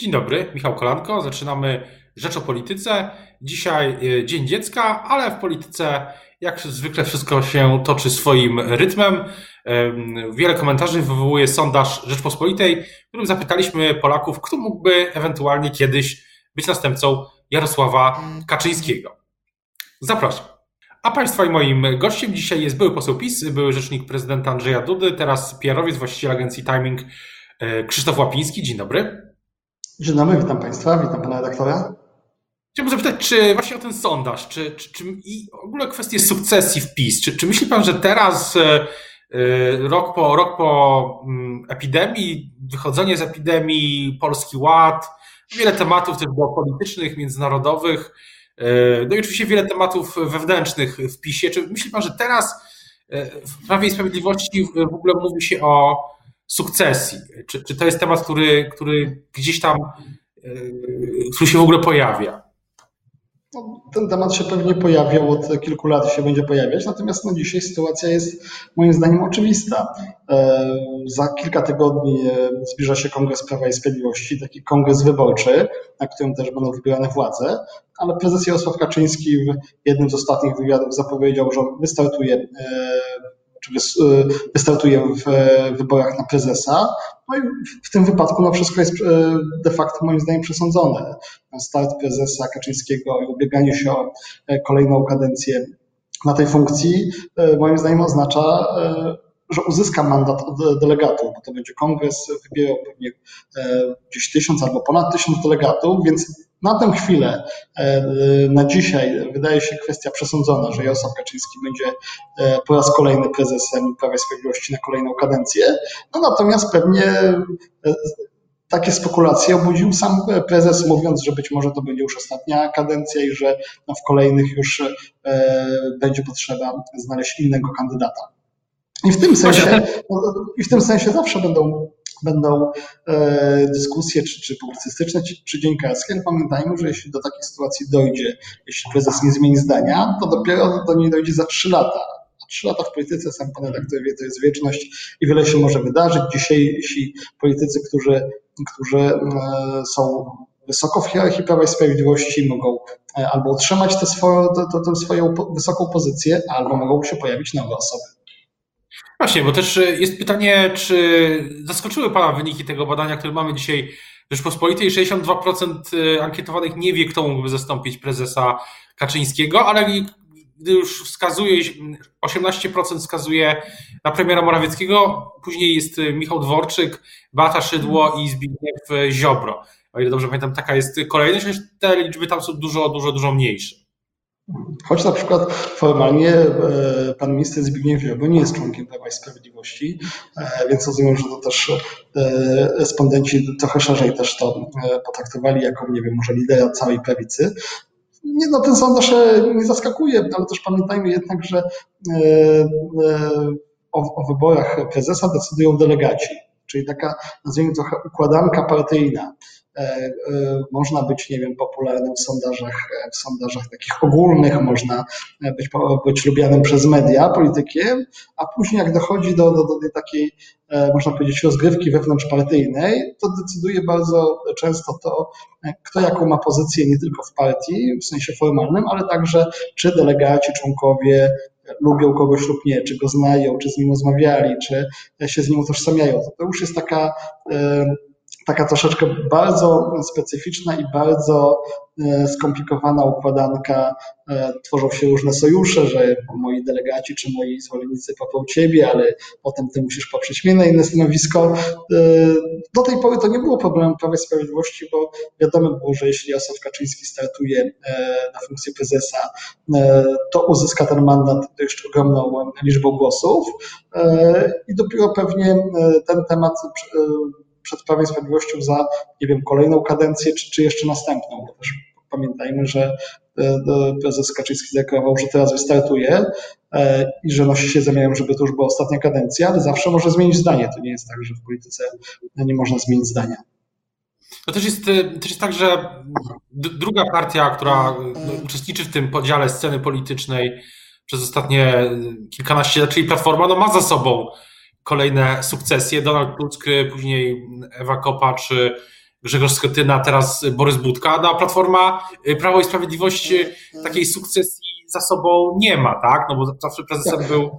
Dzień dobry, Michał Kolanko. Zaczynamy Rzecz o Polityce. Dzisiaj e, Dzień Dziecka, ale w polityce jak zwykle wszystko się toczy swoim rytmem. Wiele komentarzy wywołuje sondaż Rzeczpospolitej, w którym zapytaliśmy Polaków, kto mógłby ewentualnie kiedyś być następcą Jarosława Kaczyńskiego. Zapraszam. A Państwa i moim gościem dzisiaj jest były poseł PiS, były rzecznik prezydenta Andrzeja Dudy, teraz PR-owiec, właściciel agencji Timing e, Krzysztof Łapiński. Dzień dobry. Dzień dobry, witam Państwa, witam Pana redaktora. Chciałbym zapytać, czy właśnie o ten sondaż, czy, czy, czy i w ogóle kwestię sukcesji w PiS, czy, czy myśli Pan, że teraz e, e, rok po, rok po mm, epidemii, wychodzenie z epidemii, Polski Ład, wiele tematów też było politycznych, międzynarodowych, e, no i oczywiście wiele tematów wewnętrznych w PiSie. Czy myśli Pan, że teraz w Prawie i Sprawiedliwości w ogóle mówi się o sukcesji? Czy, czy to jest temat, który, który gdzieś tam, który się w ogóle pojawia? No, ten temat się pewnie pojawiał od kilku lat się będzie pojawiać, natomiast no, dzisiaj sytuacja jest moim zdaniem oczywista. E, za kilka tygodni e, zbliża się Kongres Prawa i Sprawiedliwości, taki kongres wyborczy, na którym też będą wybierane władze, ale prezes Jarosław Kaczyński w jednym z ostatnich wywiadów zapowiedział, że wystartuje e, czy wystartuje w wyborach na prezesa. No i w tym wypadku no wszystko jest e, de facto moim zdaniem przesądzone. Start prezesa Kaczyńskiego i ubieganie się o e, kolejną kadencję na tej funkcji e, moim zdaniem oznacza, że uzyska mandat od delegatów, bo to będzie kongres, wybierał pewnie gdzieś tysiąc albo ponad tysiąc delegatów, więc na tę chwilę, e, na dzisiaj wydaje się kwestia przesądzona, że Jarosław Kaczyński będzie e, po raz kolejny prezesem Prawa i Sprawiedliwości na kolejną kadencję. No natomiast pewnie e, takie spekulacje obudził sam prezes, mówiąc, że być może to będzie już ostatnia kadencja i że no, w kolejnych już będzie potrzeba znaleźć innego kandydata. I w tym sensie, i w tym sensie zawsze będą będą e, dyskusje czy, czy publicystyczne, czy, czy dziennikarskie, ale pamiętajmy, że jeśli do takiej sytuacji dojdzie, jeśli prezes nie zmieni zdania, to dopiero do niej dojdzie za trzy lata. A trzy lata w polityce, sam pan redaktor wie, to jest wieczność i wiele się może wydarzyć. Dzisiejsi politycy, którzy, którzy e, są wysoko w hierarchii Prawa i Sprawiedliwości, mogą e, albo utrzymać tę swoją, swoją wysoką pozycję, albo mogą się pojawić nowe osoby. Właśnie, bo też e, jest pytanie, czy zaskoczyły Pana wyniki tego badania, które mamy dzisiaj w Rzeczpospolitej? 62% e, ankietowanych nie wie, kto mógłby zastąpić prezesa Kaczyńskiego, ale gdy już wskazuje, 18% wskazuje na premiera Morawieckiego, później jest e, Michał Dworczyk, Beata Szydło i Zbigniew Ziobro. O ile dobrze pamiętam, taka jest kolejność, te liczby tam są dużo, dużo, dużo mniejsze. Choć na przykład formalnie e, pan minister Zbigniew Ziobro nie jest członkiem Prawa i Sprawiedliwości, e, więc rozumiem, że to też e, respondenci trochę szerzej też to potraktowali jako, nie wiem, może lidera całej prawicy. Nie, no ten sondaż nie zaskakuje, ale też pamiętajmy jednak, że o, o wyborach prezesa decydują delegaci, czyli taka, nazwijmy trochę układanka partyjna. E, e, można być, nie wiem, popularnym w sondażach, w sondażach takich ogólnych, można być, być lubianym przez media, politykiem, a później jak dochodzi do, do, do takiej, e, można powiedzieć, rozgrywki wewnątrzpartyjnej, to decyduje bardzo często to, kto jaką ma pozycję nie tylko w partii, w sensie formalnym, ale także czy delegaci, członkowie lubią kogoś lub nie, czy go znają, czy z nim rozmawiali, czy się z nim utożsamiają. To, to już jest taka taka troszeczkę bardzo specyficzna i bardzo e, skomplikowana układanka. E, tworzą się różne sojusze, że moi delegaci czy moi zwolennicy poprą ciebie, ale potem ty musisz poprzeć mnie na inne stanowisko. E, do tej pory to nie było problemem Prawa i Sprawiedliwości, bo wiadomo było, że jeśli Jarosław Kaczyński startuje na funkcję prezesa, to uzyska ten mandat dość ogromną liczbą głosów i dopiero pewnie ten temat przed Prawem i Sprawiedliwością za, nie wiem, kolejną kadencję, czy, czy jeszcze następną, bo też pamiętajmy, że e, prezes Kaczyński zadeklarował, że teraz wystartuje e, i że nosi się zamiarem, żeby to już była ostatnia kadencja, ale zawsze może zmienić zdanie. To nie jest tak, że w polityce nie można zmienić zdania. To też jest, e, też jest tak, że druga partia, która uczestniczy w tym podziale sceny politycznej przez ostatnie kilkanaście lat, czyli Platforma, no ma za sobą kolejne sukcesje. Donald Tusk, później Ewa Kopacz, Grzegorz Schetyna, teraz Borys Budka, no a Platforma Prawo i Sprawiedliwość takiej sukcesji za sobą nie ma, tak? No bo zawsze prezesem był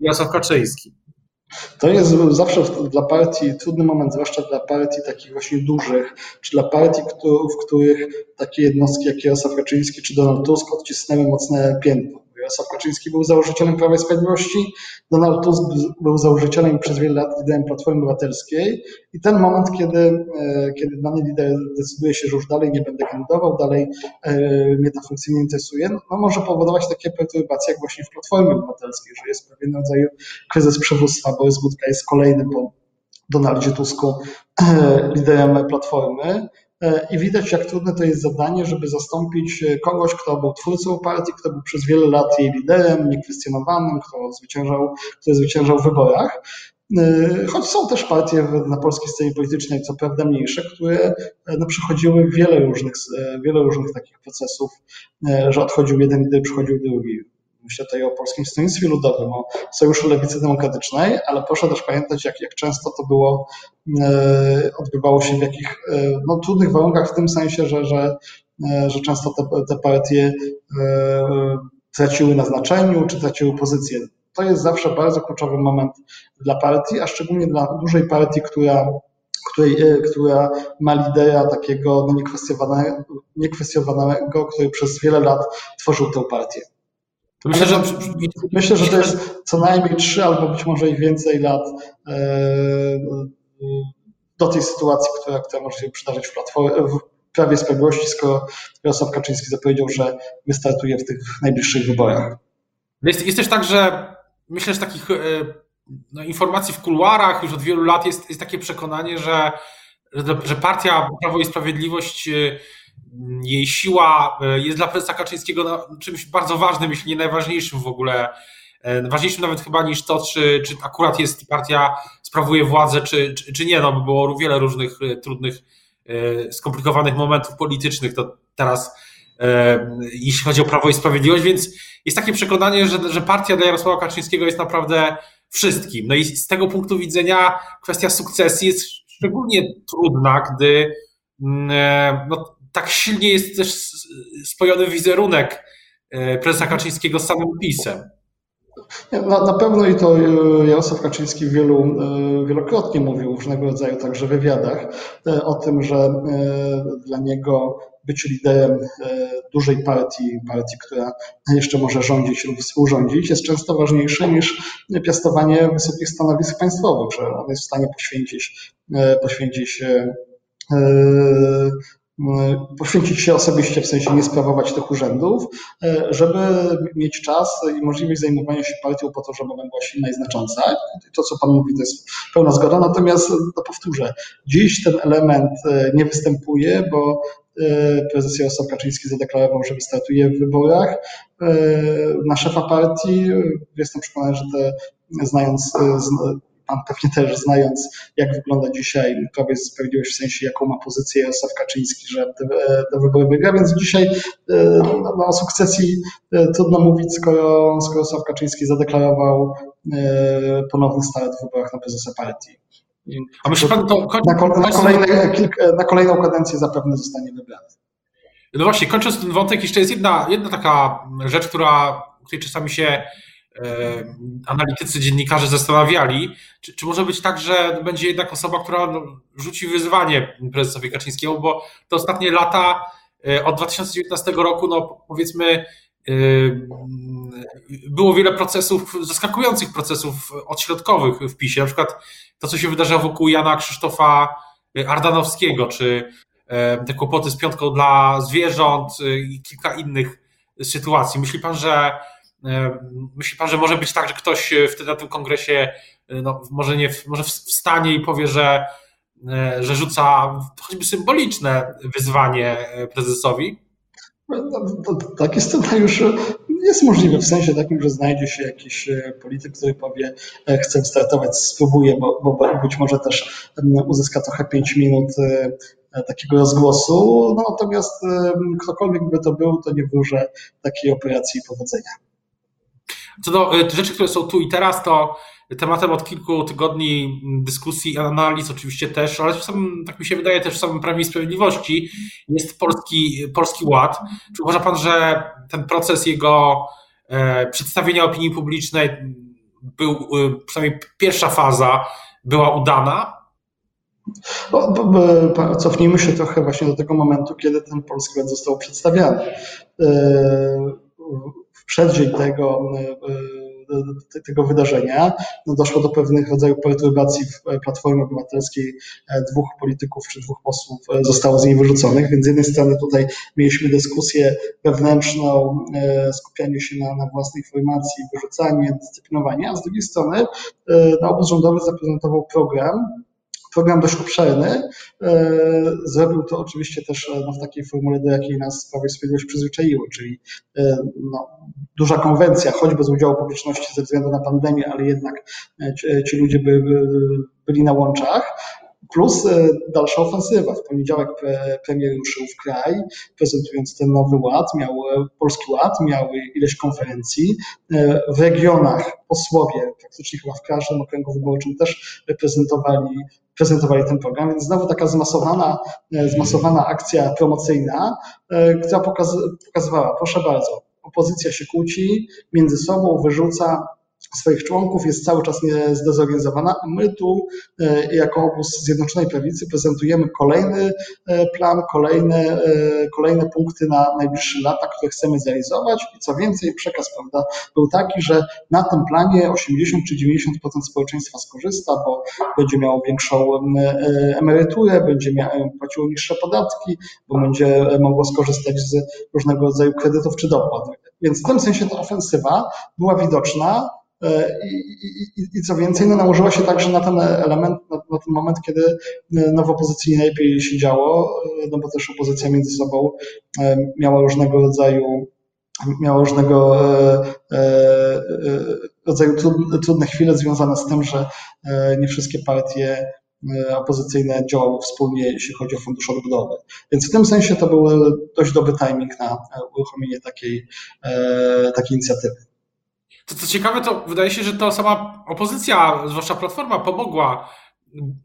Jarosław Kaczyński. To jest zawsze dla partii trudny moment, zwłaszcza dla partii takich właśnie dużych, czy dla partii, w których takie jednostki jak Jarosław Kaczyński czy Donald Tusk odcisnęły mocne piętno. Jarosław Kaczyński był założycielem Prawa i Sprawiedliwości, Donald Tusk był założycielem przez wiele lat liderem Platformy Obywatelskiej i ten moment, kiedy, e, kiedy dany lider decyduje się, że już dalej nie będę kandydował, dalej e, mnie ta funkcja nie interesuje, no, no może powodować takie perturbacje jak właśnie w Platformie Obywatelskiej, że jest pewien rodzaj kryzys przywództwa, Budka jest kolejny po Donaldzie Tusku e, liderem Platformy. E, i widać, jak trudne to jest zadanie, żeby zastąpić e, kogoś, kto był twórcą partii, kto był przez wiele lat jej liderem, niekwestionowanym, kto zwyciężał, który zwyciężał w wyborach. E, choć są też partie na polskiej scenie politycznej, co prawda mniejsze, które no, przechodziły wiele różnych, wiele różnych takich procesów, że odchodził jeden lider, przychodził drugi. Myślę tutaj o Polskim Stronnictwie Ludowym, o Sojuszu Lewicy Demokratycznej, ale proszę też pamiętać, jak, jak często to było, e, odbywało się w jakich e, no, trudnych warunkach, w tym sensie, że, że, e, że często te, te partie traciły na znaczeniu, czy traciły pozycję. To jest zawsze bardzo kluczowy moment dla partii, a szczególnie dla dużej partii, która której, która ma lidera takiego no, niekwestionowanego, niekwestionowanego, który przez wiele lat tworzył tę partię. Myślę, że, myślę, że to jest co najmniej trzy albo być może i więcej lat e, do tej sytuacji, która, która może się przydarzyć w, w Prawie Sprawiedliwości, skoro Jarosław Kaczyński zapowiedział, że wystartuje w tych najbliższych wyborach. Jest, jest też tak, że myślę, że takich e, no, informacji w kuluarach już od wielu lat jest, jest takie przekonanie, że, że partia Prawo i Sprawiedliwość e, jej siła e, jest dla prezesa Kaczyńskiego czymś bardzo ważnym, jeśli nie najważniejszym w ogóle, e, ważniejszym nawet chyba niż to, czy, czy akurat jest partia, sprawuje władzę, czy, czy, czy nie, no było wiele różnych e, trudnych, skomplikowanych momentów politycznych, to teraz jeśli chodzi o Prawo i Sprawiedliwość, więc jest takie przekonanie, że, że partia dla Jarosława Kaczyńskiego jest naprawdę wszystkim. No i z tego punktu widzenia kwestia sukcesji jest szczególnie trudna, gdy mm, no, tak silnie jest też spojony wizerunek e, prezesa Kaczyńskiego z samym PiSem. Na, na pewno i to e, Jarosław Kaczyński wielu, e, wielokrotnie mówił w różnego rodzaju także wywiadach o tym, że dla niego być liderem dużej partii, partii, która jeszcze może rządzić lub współrządzić, jest często ważniejsze niż piastowanie wysokich stanowisk państwowych, że on jest w stanie poświęcić, poświęcić poświęcić się osobiście, w sensie nie sprawować tych urzędów, e, żeby mieć czas i możliwość zajmowania się partią po to, żeby ona była silna i znacząca. To, co Pan mówi, to jest pełna zgoda, natomiast to powtórzę, dziś ten element e, nie występuje, bo prezes Jarosław Kaczyński zadeklarował, że wystartuje w wyborach na szefa partii. Jestem przekonany, że te, znając Pan pewnie też znając, jak wygląda dzisiaj i Sprawiedliwość, w sensie jaką ma pozycję Jarosław Kaczyński, że te, te wybory wygra, więc dzisiaj e, no, o sukcesji e, trudno mówić, skoro, skoro Jarosław Kaczyński zadeklarował e, ponowny start w wyborach na prezesa partii. A myśli pan to... Na, na, kolejne, na kolejną kadencję zapewne zostanie wybrany. No właśnie, kończąc ten wątek, jeszcze jest jedna, jedna taka rzecz, która, której czasami się analitycy, dziennikarze zastanawiali, czy, czy, może być tak, że będzie jednak osoba, która no, rzuci wyzwanie prezesowi Kaczyńskiemu, bo te ostatnie lata e, od 2019 roku, no powiedzmy, e, było wiele procesów, zaskakujących procesów odśrodkowych w PiSie, na przykład to, co się wydarzyło wokół Jana Krzysztofa Ardanowskiego, czy e, te kłopoty z piątką dla zwierząt i kilka innych sytuacji. Myśli pan, że E, myśli pan, że może być tak, że ktoś e, wtedy na tym kongresie e, no, może nie może wstanie i powie, że, że rzuca choćby symboliczne wyzwanie prezesowi? No, no, taki scenariusz jest możliwy w sensie takim, że znajdzie się jakiś polityk, który powie, chcę startować, spróbuję, bo, bo być może też uzyska trochę 5 minut takiego rozgłosu. No, natomiast ktokolwiek by to był, to nie wróżę takiej operacji powodzenia. Co do y, rzeczy, które są tu i teraz, to tematem od kilku tygodni dyskusji, analiz oczywiście też, ale sam, tak mi się wydaje też w samym Prawie i Sprawiedliwości jest Polski, Polski Ład. Czy uważa Pan, że ten proces jego e, przedstawienia opinii publicznej był, e, przynajmniej pierwsza faza była udana? No, cofnijmy się trochę właśnie do tego momentu, kiedy ten Polski Ład został przedstawiany. E, przeddzień tego tego wydarzenia. No doszło do pewnych rodzajów perturbacji w Platformie Obywatelskiej. E, dwóch polityków czy dwóch posłów e, zostało z niej wyrzuconych, więc z jednej strony tutaj mieliśmy dyskusję wewnętrzną, e, skupianie się na, na własnej formacji, wyrzucanie, dyscyplinowanie, a z drugiej strony no, obóz rządowy zaprezentował program, program dość obszerny. Zrobił to oczywiście też no, w takiej formule, do jakiej nas Prawo i Sprawiedliwość przyzwyczaiło, czyli no, duża konwencja, choćby z udziału publiczności ze względu na pandemię, ale jednak e, ci ludzie by, byli na łączach. Plus e, dalsza ofensywa. W poniedziałek premier ruszył w kraj, prezentując ten nowy ład, miał e, polski ład, miał ileś konferencji. W regionach posłowie, praktycznie chyba w każdym okręgu wyborczym też prezentowali, prezentowali ten program, więc znowu taka zmasowana, zmasowana akcja promocyjna, która pokazywała, proszę bardzo, opozycja się kłóci między sobą, wyrzuca swoich członków, jest cały czas zdezorientowana, a my tu e, jako obóz Zjednoczonej Prawicy prezentujemy kolejny e, plan, kolejne, e, kolejne punkty na najbliższe lata, które chcemy zrealizować. I co więcej przekaz prawda, był taki, że na tym planie 80 czy 90% społeczeństwa skorzysta, bo będzie miało większą emeryturę, będzie miało, płaciło niższe podatki, bo będzie mogło skorzystać z różnego rodzaju kredytów czy dopłat. Więc w tym sensie ta ofensywa była widoczna, I, i, I, co więcej, no, nałożyła się także na ten element, na, na, ten moment, kiedy e, no, w opozycji najlepiej się działo, e, no bo też opozycja między sobą miała różnego rodzaju miała różnego rodzaju trudne chwile związane z tym, że nie wszystkie partie opozycyjne działały wspólnie, jeśli chodzi o fundusz odbudowy. Więc w tym sensie to był dość dobry timing na uruchomienie takiej, takiej inicjatywy. To co ciekawe, to wydaje się, że to sama opozycja, zwłaszcza Platforma, pomogła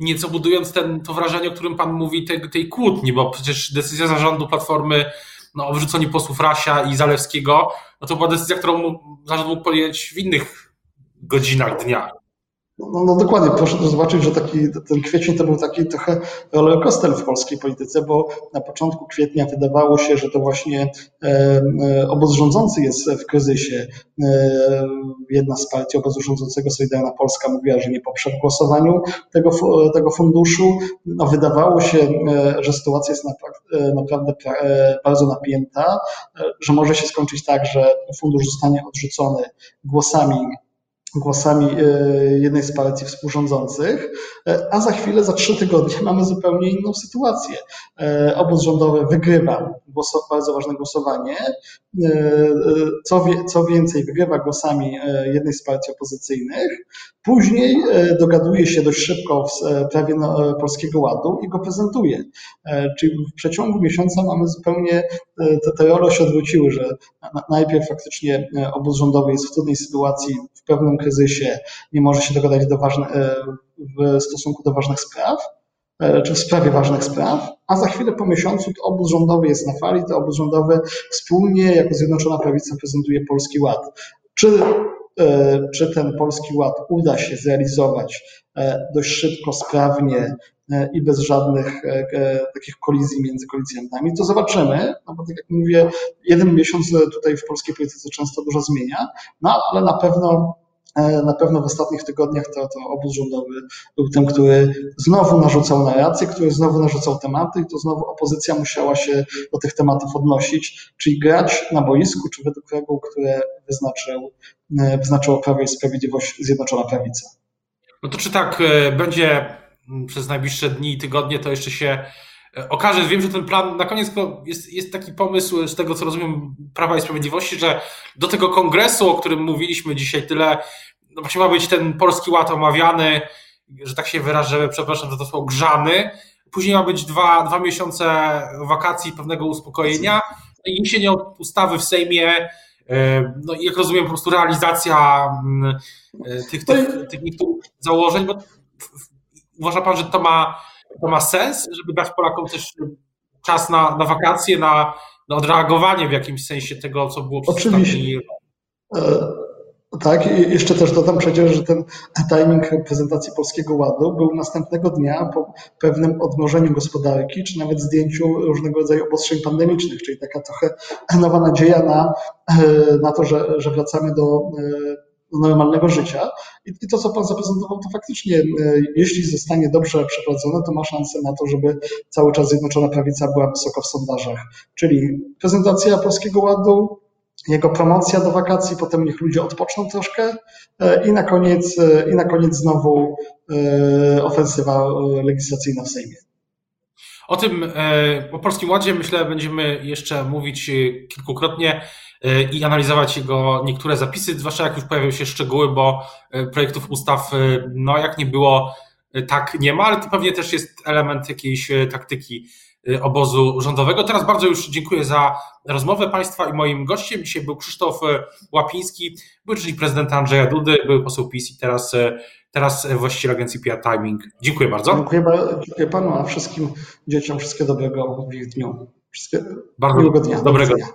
nieco budując ten, to wrażenie, o którym Pan mówi, tej, tej kłótni, bo przecież decyzja zarządu Platformy no, o wyrzuceniu posłów Rasia i Zalewskiego, no to była decyzja, którą zarząd mógł podjąć w innych godzinach dnia. No, no, dokładnie, proszę zobaczyć, że taki, ten kwiecień to był taki trochę rollercoaster w polskiej polityce, bo na początku kwietnia wydawało się, że to właśnie e, e, obóz rządzący jest w kryzysie. E, jedna z partii obozu rządzącego, Solidarna Polska, mówiła, że nie poprze w głosowaniu tego, tego funduszu. No, wydawało się, e, że sytuacja jest naprawdę, e, naprawdę e, bardzo napięta, że może się skończyć tak, że fundusz zostanie odrzucony głosami głosami e, jednej z partii współrządzących, e, a za chwilę, za trzy tygodnie mamy zupełnie inną sytuację. E, obóz rządowy wygrywa bardzo ważne głosowanie, co, wie, co więcej, wygrywa głosami jednej z partii opozycyjnych, później dogaduje się dość szybko w prawie Polskiego Ładu i go prezentuje. Czyli w przeciągu miesiąca mamy zupełnie, te, te role się odwróciły, że najpierw faktycznie obóz rządowy jest w trudnej sytuacji, w pewnym kryzysie nie może się dogadać do ważne, e, w stosunku do ważnych spraw, e, czy w sprawie ważnych spraw, a za chwilę po miesiącu to obóz rządowy jest na fali, to obóz rządowy wspólnie jako Zjednoczona Prawica prezentuje Polski Ład. Czy, e, czy ten Polski Ład uda się zrealizować dość szybko, sprawnie i bez żadnych takich kolizji między koalicjantami, to zobaczymy, no bo tak jak mówię, jeden miesiąc tutaj w polskiej polityce często dużo zmienia, no ale na pewno E, na pewno w ostatnich tygodniach to, to obóz rządowy był tym, który znowu narzucał narrację, który znowu narzucał tematy i to znowu opozycja musiała się do tych tematów odnosić, czyli grać na boisku, czy według reguł, które wyznaczył, e, wyznaczyło Prawo i Sprawiedliwość Zjednoczona Prawica. No to czy tak e, będzie przez najbliższe dni i tygodnie, to jeszcze się okaże. Wiem, że ten plan na koniec jest, jest taki pomysł, z tego co rozumiem, Prawa i Sprawiedliwości, że do tego kongresu, o którym mówiliśmy dzisiaj tyle, no właśnie ma być ten polski ład omawiany, że tak się wyrażę, przepraszam za to słowo, grzany. Później ma być dwa, dwa miesiące wakacji pewnego uspokojenia. No I niesienie ustawy w Sejmie no jak rozumiem, po prostu realizacja mm, tych, tych, tych niektórych założeń, bo uważa pan, że to ma, to ma sens, żeby dać Polakom też czas na, na wakacje, na, na odreagowanie w jakimś sensie tego, co było przez Oczywiście. Tak, i jeszcze też dodam przecież, że ten timing prezentacji Polskiego Ładu był następnego dnia po pewnym odmrożeniu gospodarki, czy nawet zdjęciu różnego rodzaju obostrzeń pandemicznych, czyli taka trochę nowa nadzieja na, na to, że, że wracamy do, do normalnego życia. I, to, co Pan zaprezentował, to faktycznie, jeśli zostanie dobrze przeprowadzone, to ma szansę na to, żeby cały czas Zjednoczona Prawica była wysoko w sondażach. Czyli prezentacja Polskiego Ładu, jego promocja do wakacji, potem niech ludzie odpoczną troszkę e, i na koniec, e, i na koniec znowu e, ofensywa legislacyjna w Sejmie. O tym, o Polskim Ładzie myślę będziemy jeszcze mówić kilkukrotnie i analizować jego niektóre zapisy, zwłaszcza jak już pojawią się szczegóły, bo projektów ustaw, no jak nie było, tak nie ma, ale to pewnie też jest element jakiejś taktyki obozu rządowego. Teraz bardzo już dziękuję za rozmowę Państwa i moim gościem dzisiaj był Krzysztof y, Łapiński, był czyli prezydent Andrzeja Dudy, był poseł PiS i teraz, y, teraz właściciel agencji PR Timing. Dziękuję bardzo. Dziękuję, dziękuję Panu, a wszystkim dzieciom wszystkiego dobrego w ich dniu. Wszystkiego bardzo miłego dnia. Dobrego dnia.